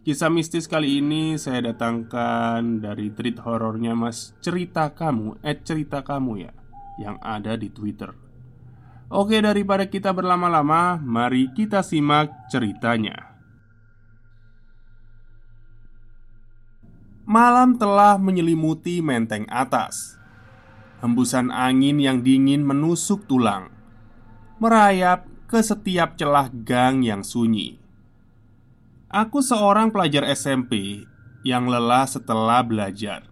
Kisah mistis kali ini saya datangkan dari tweet horornya Mas. Cerita Kamu, at Cerita Kamu ya Yang ada di Twitter. Oke daripada kita berlama-lama, mari kita simak ceritanya. Malam telah menyelimuti menteng atas. Hembusan angin yang dingin menusuk tulang. Merayap ke setiap celah gang yang sunyi Aku seorang pelajar SMP yang lelah setelah belajar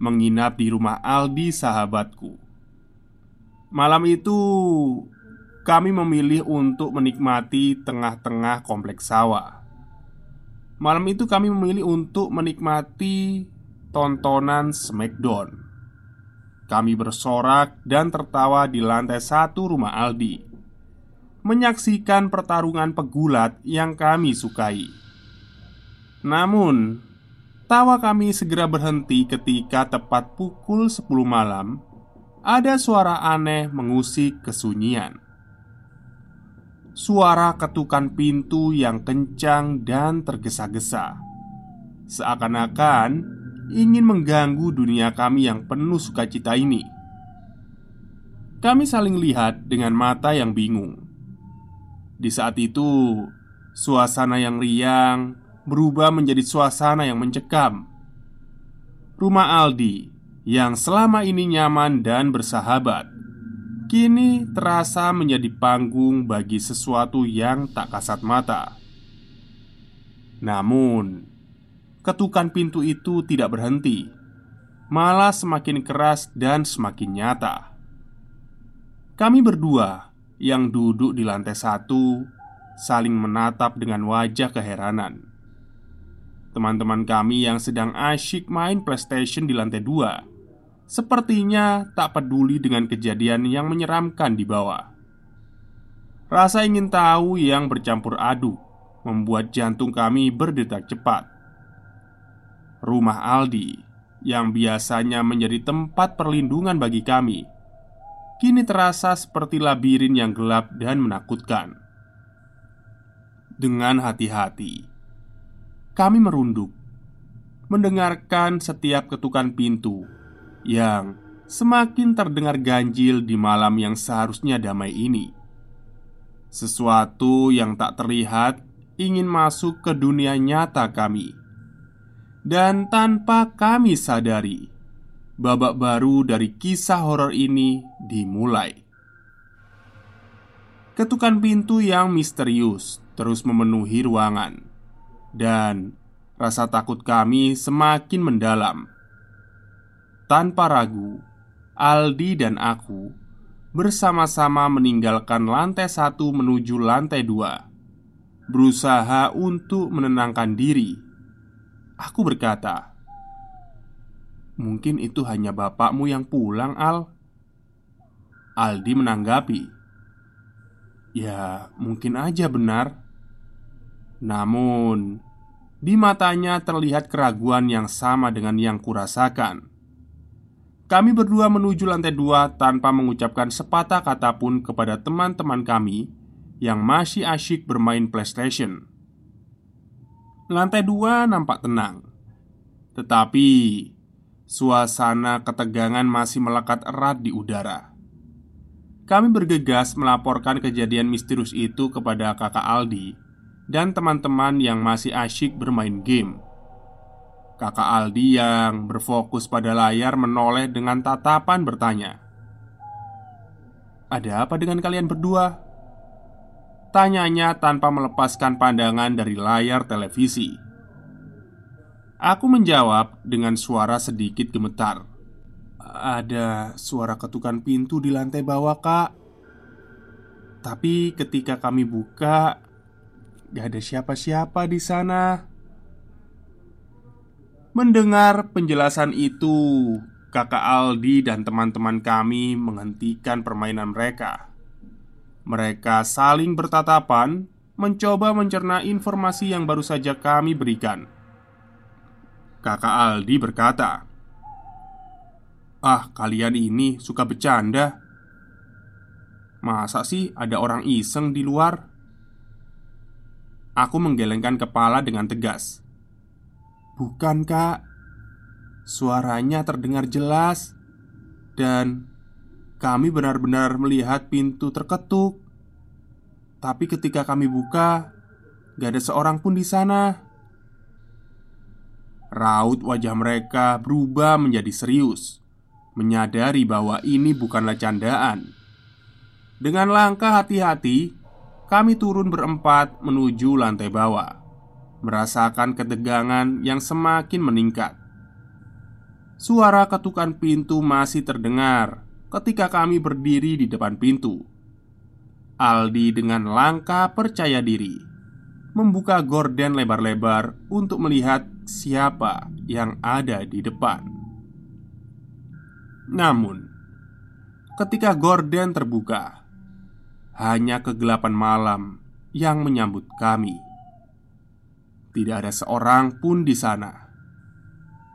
Menginap di rumah Aldi sahabatku. Malam itu kami memilih untuk menikmati tengah-tengah kompleks sawah. Malam itu kami memilih untuk menikmati tontonan Smackdown. Kami bersorak dan tertawa di lantai satu rumah Aldi menyaksikan pertarungan pegulat yang kami sukai. Namun, tawa kami segera berhenti ketika tepat pukul 10 malam ada suara aneh mengusik kesunyian. Suara ketukan pintu yang kencang dan tergesa-gesa. Seakan-akan ingin mengganggu dunia kami yang penuh sukacita ini. Kami saling lihat dengan mata yang bingung. Di saat itu, suasana yang riang berubah menjadi suasana yang mencekam. Rumah Aldi yang selama ini nyaman dan bersahabat, kini terasa menjadi panggung bagi sesuatu yang tak kasat mata. Namun, ketukan pintu itu tidak berhenti, malah semakin keras dan semakin nyata. Kami berdua yang duduk di lantai satu saling menatap dengan wajah keheranan. Teman-teman kami yang sedang asyik main PlayStation di lantai dua sepertinya tak peduli dengan kejadian yang menyeramkan di bawah. Rasa ingin tahu yang bercampur aduk membuat jantung kami berdetak cepat. Rumah Aldi yang biasanya menjadi tempat perlindungan bagi kami kini terasa seperti labirin yang gelap dan menakutkan. Dengan hati-hati, kami merunduk, mendengarkan setiap ketukan pintu yang semakin terdengar ganjil di malam yang seharusnya damai ini. Sesuatu yang tak terlihat ingin masuk ke dunia nyata kami, dan tanpa kami sadari babak baru dari kisah horor ini dimulai. Ketukan pintu yang misterius terus memenuhi ruangan, dan rasa takut kami semakin mendalam. Tanpa ragu, Aldi dan aku bersama-sama meninggalkan lantai satu menuju lantai dua, berusaha untuk menenangkan diri. Aku berkata, Mungkin itu hanya bapakmu yang pulang, Al. Aldi menanggapi, "Ya, mungkin aja benar." Namun, di matanya terlihat keraguan yang sama dengan yang kurasakan. Kami berdua menuju lantai dua tanpa mengucapkan sepatah kata pun kepada teman-teman kami yang masih asyik bermain PlayStation. Lantai dua nampak tenang, tetapi suasana ketegangan masih melekat erat di udara. Kami bergegas melaporkan kejadian misterius itu kepada kakak Aldi dan teman-teman yang masih asyik bermain game. Kakak Aldi yang berfokus pada layar menoleh dengan tatapan bertanya, "Ada apa dengan kalian berdua?" Tanyanya tanpa melepaskan pandangan dari layar televisi. Aku menjawab dengan suara sedikit gemetar. Ada suara ketukan pintu di lantai bawah, Kak. Tapi ketika kami buka, Gak ada siapa-siapa di sana. Mendengar penjelasan itu, kakak Aldi dan teman-teman kami menghentikan permainan mereka. Mereka saling bertatapan, mencoba mencerna informasi yang baru saja kami berikan. Kakak Aldi berkata, "Ah, kalian ini suka bercanda. Masa sih ada orang iseng di luar?" Aku menggelengkan kepala dengan tegas. "Bukan, Kak. Suaranya terdengar jelas dan kami benar-benar melihat pintu terketuk. Tapi ketika kami buka, gak ada seorang pun di sana." Raut wajah mereka berubah menjadi serius, menyadari bahwa ini bukanlah candaan. Dengan langkah hati-hati, kami turun berempat menuju lantai bawah, merasakan ketegangan yang semakin meningkat. Suara ketukan pintu masih terdengar ketika kami berdiri di depan pintu. Aldi dengan langkah percaya diri membuka gorden lebar-lebar untuk melihat siapa yang ada di depan. Namun, ketika gorden terbuka, hanya kegelapan malam yang menyambut kami. Tidak ada seorang pun di sana,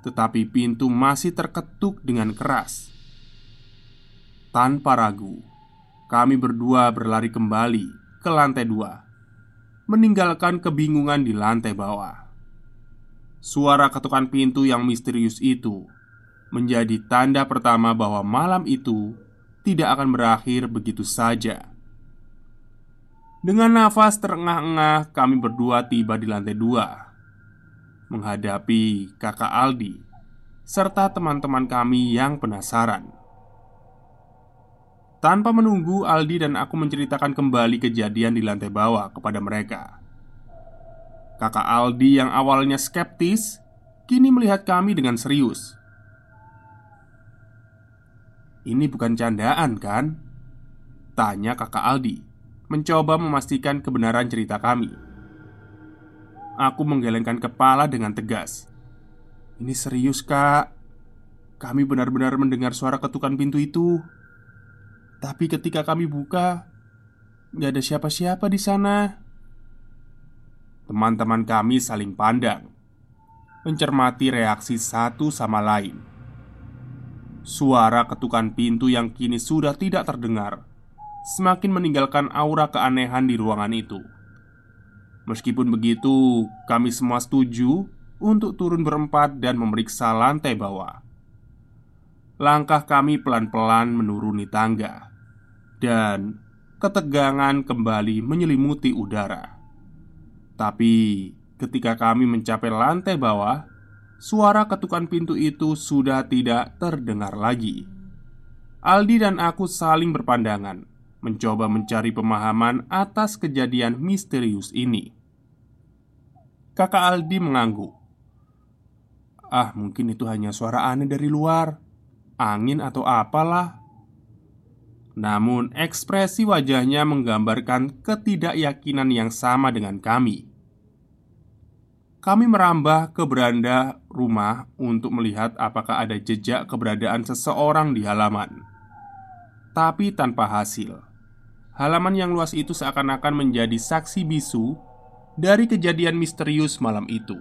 tetapi pintu masih terketuk dengan keras. Tanpa ragu, kami berdua berlari kembali ke lantai dua, meninggalkan kebingungan di lantai bawah. Suara ketukan pintu yang misterius itu menjadi tanda pertama bahwa malam itu tidak akan berakhir begitu saja. Dengan nafas terengah-engah, kami berdua tiba di lantai dua menghadapi kakak Aldi serta teman-teman kami yang penasaran. Tanpa menunggu, Aldi dan aku menceritakan kembali kejadian di lantai bawah kepada mereka. Kakak Aldi yang awalnya skeptis kini melihat kami dengan serius. "Ini bukan candaan, kan?" tanya kakak Aldi mencoba memastikan kebenaran cerita kami. Aku menggelengkan kepala dengan tegas. "Ini serius, Kak. Kami benar-benar mendengar suara ketukan pintu itu. Tapi ketika kami buka, gak ada siapa-siapa di sana." Teman-teman kami saling pandang, mencermati reaksi satu sama lain. Suara ketukan pintu yang kini sudah tidak terdengar semakin meninggalkan aura keanehan di ruangan itu. Meskipun begitu, kami semua setuju untuk turun berempat dan memeriksa lantai bawah. Langkah kami pelan-pelan menuruni tangga, dan ketegangan kembali menyelimuti udara. Tapi ketika kami mencapai lantai bawah, suara ketukan pintu itu sudah tidak terdengar lagi. Aldi dan aku saling berpandangan mencoba mencari pemahaman atas kejadian misterius ini. Kakak Aldi mengangguk. "Ah, mungkin itu hanya suara aneh dari luar, angin atau apalah." Namun, ekspresi wajahnya menggambarkan ketidakyakinan yang sama dengan kami. Kami merambah ke beranda rumah untuk melihat apakah ada jejak keberadaan seseorang di halaman. tapi tanpa hasil. Halaman yang luas itu seakan-akan menjadi saksi bisu dari kejadian misterius malam itu.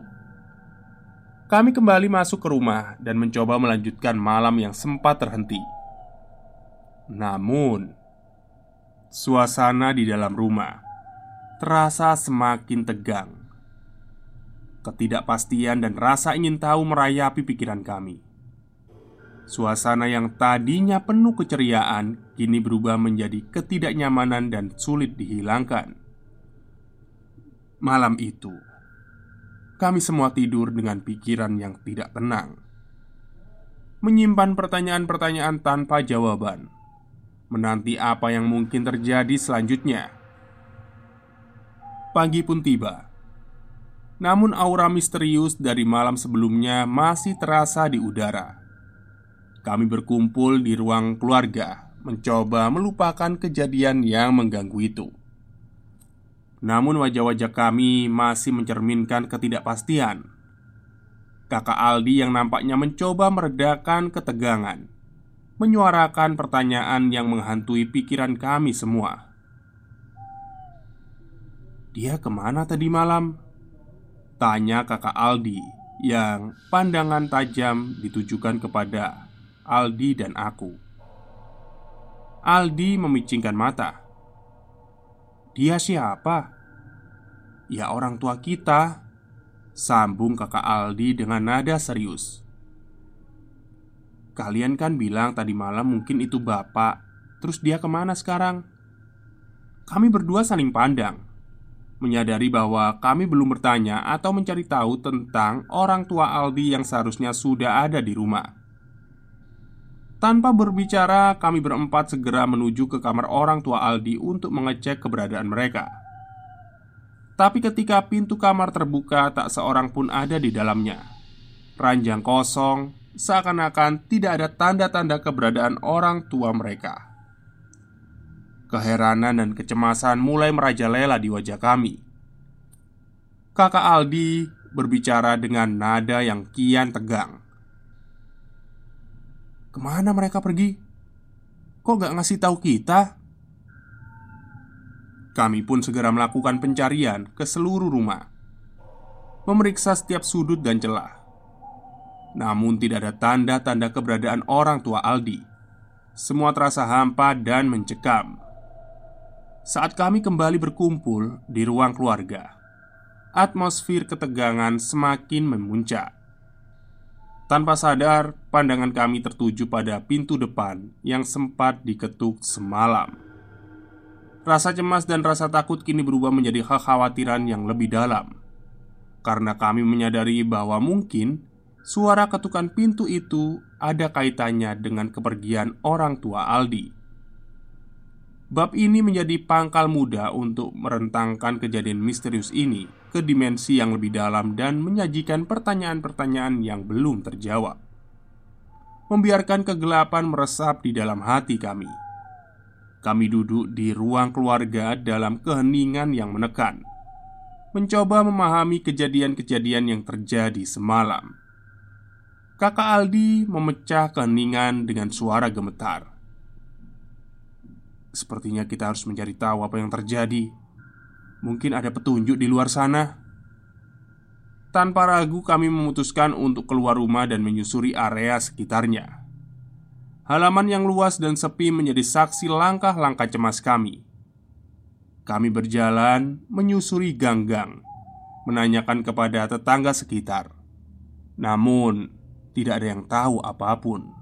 Kami kembali masuk ke rumah dan mencoba melanjutkan malam yang sempat terhenti. Namun, suasana di dalam rumah terasa semakin tegang. Ketidakpastian dan rasa ingin tahu merayapi pikiran kami. Suasana yang tadinya penuh keceriaan kini berubah menjadi ketidaknyamanan dan sulit dihilangkan. Malam itu, kami semua tidur dengan pikiran yang tidak tenang, menyimpan pertanyaan-pertanyaan tanpa jawaban, menanti apa yang mungkin terjadi selanjutnya. Pagi pun tiba, namun aura misterius dari malam sebelumnya masih terasa di udara kami berkumpul di ruang keluarga, mencoba melupakan kejadian yang mengganggu itu. Namun, wajah-wajah kami masih mencerminkan ketidakpastian. Kakak Aldi yang nampaknya mencoba meredakan ketegangan, menyuarakan pertanyaan yang menghantui pikiran kami semua. "Dia ke mana tadi malam?" Tanya kakak Aldi yang pandangan tajam ditujukan kepada Aldi dan aku. Aldi memicingkan mata. "Dia siapa?" "Ya, orang tua kita," sambung kakak Aldi dengan nada serius. "Kalian kan bilang tadi malam mungkin itu bapak, terus dia ke mana sekarang?" Kami berdua saling pandang, menyadari bahwa kami belum bertanya atau mencari tahu tentang orang tua Aldi yang seharusnya sudah ada di rumah. Tanpa berbicara, kami berempat segera menuju ke kamar orang tua Aldi untuk mengecek keberadaan mereka. Tapi ketika pintu kamar terbuka, tak seorang pun ada di dalamnya. Ranjang kosong, seakan-akan tidak ada tanda-tanda keberadaan orang tua mereka. Keheranan dan kecemasan mulai merajalela di wajah kami. Kakak Aldi berbicara dengan nada yang kian tegang. Ke mana mereka pergi? Kok gak ngasih tahu kita? Kami pun segera melakukan pencarian ke seluruh rumah Memeriksa setiap sudut dan celah Namun tidak ada tanda-tanda keberadaan orang tua Aldi Semua terasa hampa dan mencekam Saat kami kembali berkumpul di ruang keluarga Atmosfer ketegangan semakin memuncak tanpa sadar, pandangan kami tertuju pada pintu depan yang sempat diketuk semalam. Rasa cemas dan rasa takut kini berubah menjadi kekhawatiran yang lebih dalam karena kami menyadari bahwa mungkin suara ketukan pintu itu ada kaitannya dengan kepergian orang tua Aldi. Bab ini menjadi pangkal muda untuk merentangkan kejadian misterius ini ke dimensi yang lebih dalam dan menyajikan pertanyaan-pertanyaan yang belum terjawab. Membiarkan kegelapan meresap di dalam hati kami. Kami duduk di ruang keluarga dalam keheningan yang menekan, mencoba memahami kejadian-kejadian yang terjadi semalam. Kakak Aldi memecah keheningan dengan suara gemetar. Sepertinya kita harus mencari tahu apa yang terjadi. Mungkin ada petunjuk di luar sana. Tanpa ragu, kami memutuskan untuk keluar rumah dan menyusuri area sekitarnya. Halaman yang luas dan sepi menjadi saksi langkah-langkah cemas kami. Kami berjalan menyusuri gang-gang, menanyakan kepada tetangga sekitar. Namun, tidak ada yang tahu apa pun.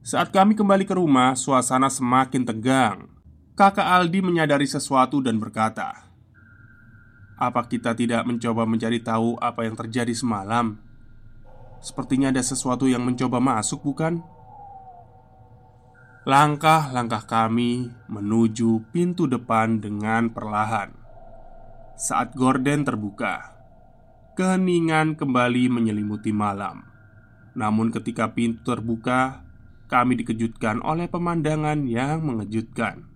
Saat kami kembali ke rumah, suasana semakin tegang. Kakak Aldi menyadari sesuatu dan berkata, "Apa kita tidak mencoba mencari tahu apa yang terjadi semalam? Sepertinya ada sesuatu yang mencoba masuk, bukan?" Langkah-langkah kami menuju pintu depan dengan perlahan. Saat gorden terbuka, keheningan kembali menyelimuti malam. Namun, ketika pintu terbuka, kami dikejutkan oleh pemandangan yang mengejutkan.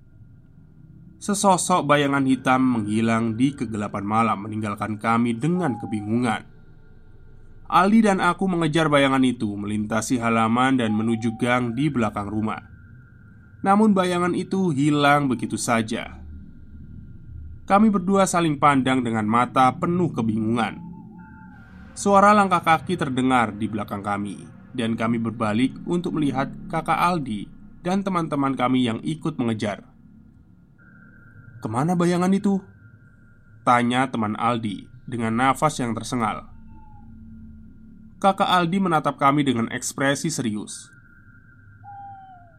Sesosok bayangan hitam menghilang di kegelapan malam, meninggalkan kami dengan kebingungan. Ali dan aku mengejar bayangan itu, melintasi halaman dan menuju gang di belakang rumah. Namun bayangan itu hilang begitu saja. Kami berdua saling pandang dengan mata penuh kebingungan. Suara langkah kaki terdengar di belakang kami, dan kami berbalik untuk melihat kakak Aldi dan teman-teman kami yang ikut mengejar. "Ke mana bayangan itu?" tanya teman Aldi dengan nafas yang tersengal. Kakak Aldi menatap kami dengan ekspresi serius.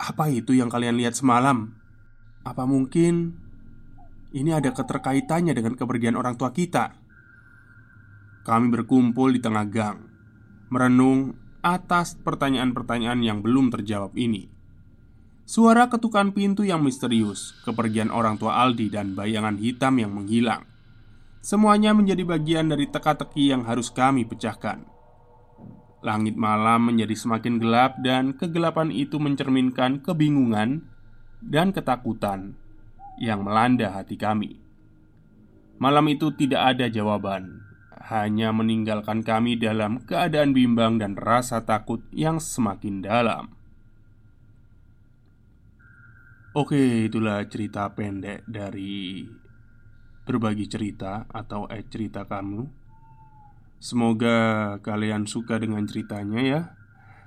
"Apa itu yang kalian lihat semalam? Apa mungkin ini ada keterkaitannya dengan kepergian orang tua kita. Kami berkumpul di tengah gang, merenung atas pertanyaan-pertanyaan yang belum terjawab ini. Suara ketukan pintu yang misterius, kepergian orang tua Aldi, dan bayangan hitam yang menghilang. Semuanya menjadi bagian dari teka-teki yang harus kami pecahkan. Langit malam menjadi semakin gelap, dan kegelapan itu mencerminkan kebingungan dan ketakutan yang melanda hati kami. Malam itu tidak ada jawaban, hanya meninggalkan kami dalam keadaan bimbang dan rasa takut yang semakin dalam. Oke, itulah cerita pendek dari berbagi cerita atau eh cerita kamu. Semoga kalian suka dengan ceritanya ya.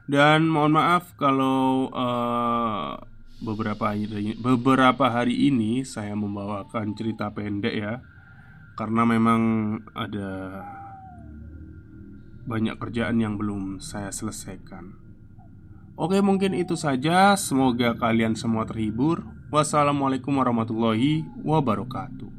Dan mohon maaf kalau uh, beberapa beberapa hari ini saya membawakan cerita pendek ya Karena memang ada banyak kerjaan yang belum saya selesaikan. Oke mungkin itu saja. Semoga kalian semua terhibur. Wassalamualaikum warahmatullahi wabarakatuh